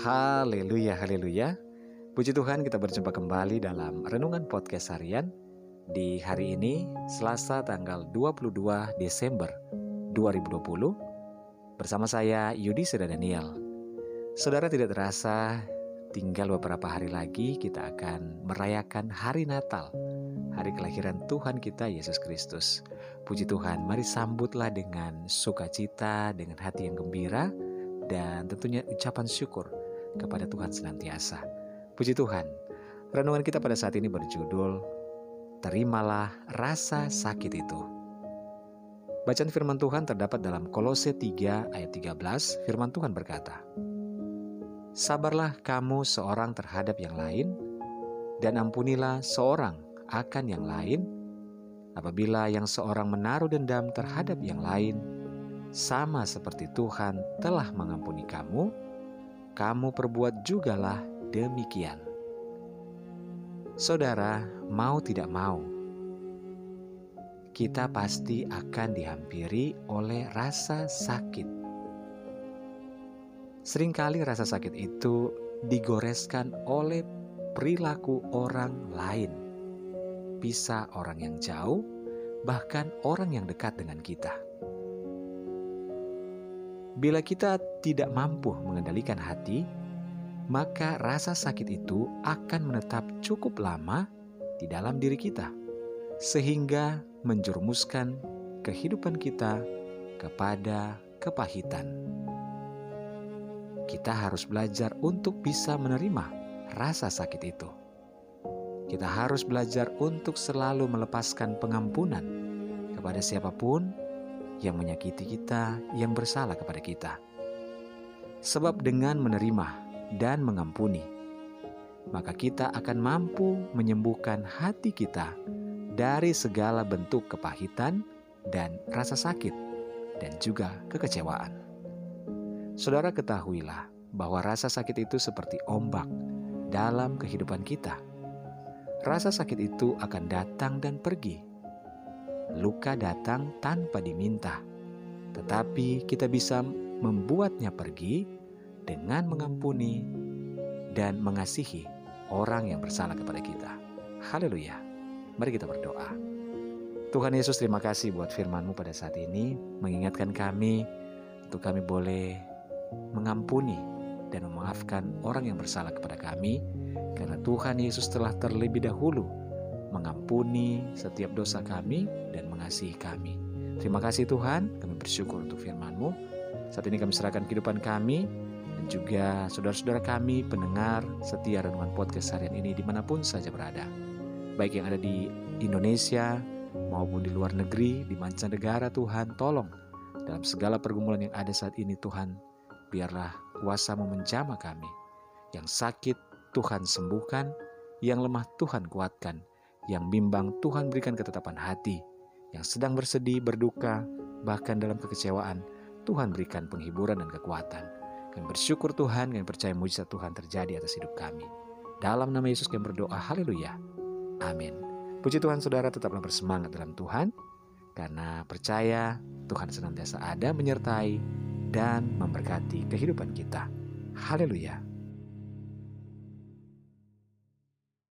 Haleluya, haleluya. Puji Tuhan kita berjumpa kembali dalam Renungan Podcast Harian di hari ini Selasa tanggal 22 Desember 2020 bersama saya Yudi Seda Daniel. Saudara tidak terasa tinggal beberapa hari lagi kita akan merayakan hari Natal, hari kelahiran Tuhan kita Yesus Kristus. Puji Tuhan, mari sambutlah dengan sukacita, dengan hati yang gembira, dan tentunya ucapan syukur kepada Tuhan senantiasa. Puji Tuhan, renungan kita pada saat ini berjudul Terimalah Rasa Sakit Itu. Bacaan firman Tuhan terdapat dalam Kolose 3 ayat 13, firman Tuhan berkata, Sabarlah kamu seorang terhadap yang lain, dan ampunilah seorang akan yang lain, apabila yang seorang menaruh dendam terhadap yang lain, sama seperti Tuhan telah mengampuni kamu, kamu perbuat jugalah demikian. Saudara, mau tidak mau, kita pasti akan dihampiri oleh rasa sakit. Seringkali rasa sakit itu digoreskan oleh perilaku orang lain, bisa orang yang jauh, bahkan orang yang dekat dengan kita. Bila kita tidak mampu mengendalikan hati, maka rasa sakit itu akan menetap cukup lama di dalam diri kita, sehingga menjerumuskan kehidupan kita kepada kepahitan. Kita harus belajar untuk bisa menerima rasa sakit itu. Kita harus belajar untuk selalu melepaskan pengampunan kepada siapa pun yang menyakiti kita, yang bersalah kepada kita. Sebab dengan menerima dan mengampuni, maka kita akan mampu menyembuhkan hati kita dari segala bentuk kepahitan dan rasa sakit, dan juga kekecewaan. Saudara, ketahuilah bahwa rasa sakit itu seperti ombak dalam kehidupan kita. Rasa sakit itu akan datang dan pergi luka datang tanpa diminta, tetapi kita bisa membuatnya pergi dengan mengampuni dan mengasihi orang yang bersalah kepada kita. Haleluya. Mari kita berdoa. Tuhan Yesus terima kasih buat firman-Mu pada saat ini, mengingatkan kami untuk kami boleh mengampuni dan memaafkan orang yang bersalah kepada kami, karena Tuhan Yesus telah terlebih dahulu mengampuni setiap dosa kami dan mengasihi kami. Terima kasih Tuhan, kami bersyukur untuk firman-Mu. Saat ini kami serahkan kehidupan kami dan juga saudara-saudara kami pendengar setia renungan podcast harian ini di mana pun saja berada. Baik yang ada di Indonesia maupun di luar negeri, di mancanegara Tuhan, tolong dalam segala pergumulan yang ada saat ini Tuhan, biarlah kuasa-Mu menjamah kami. Yang sakit Tuhan sembuhkan, yang lemah Tuhan kuatkan, yang bimbang Tuhan berikan ketetapan hati, yang sedang bersedih, berduka, bahkan dalam kekecewaan, Tuhan berikan penghiburan dan kekuatan. Kami bersyukur Tuhan, kami percaya mujizat Tuhan terjadi atas hidup kami. Dalam nama Yesus kami berdoa, haleluya. Amin. Puji Tuhan saudara tetaplah bersemangat dalam Tuhan, karena percaya Tuhan senantiasa ada menyertai dan memberkati kehidupan kita. Haleluya.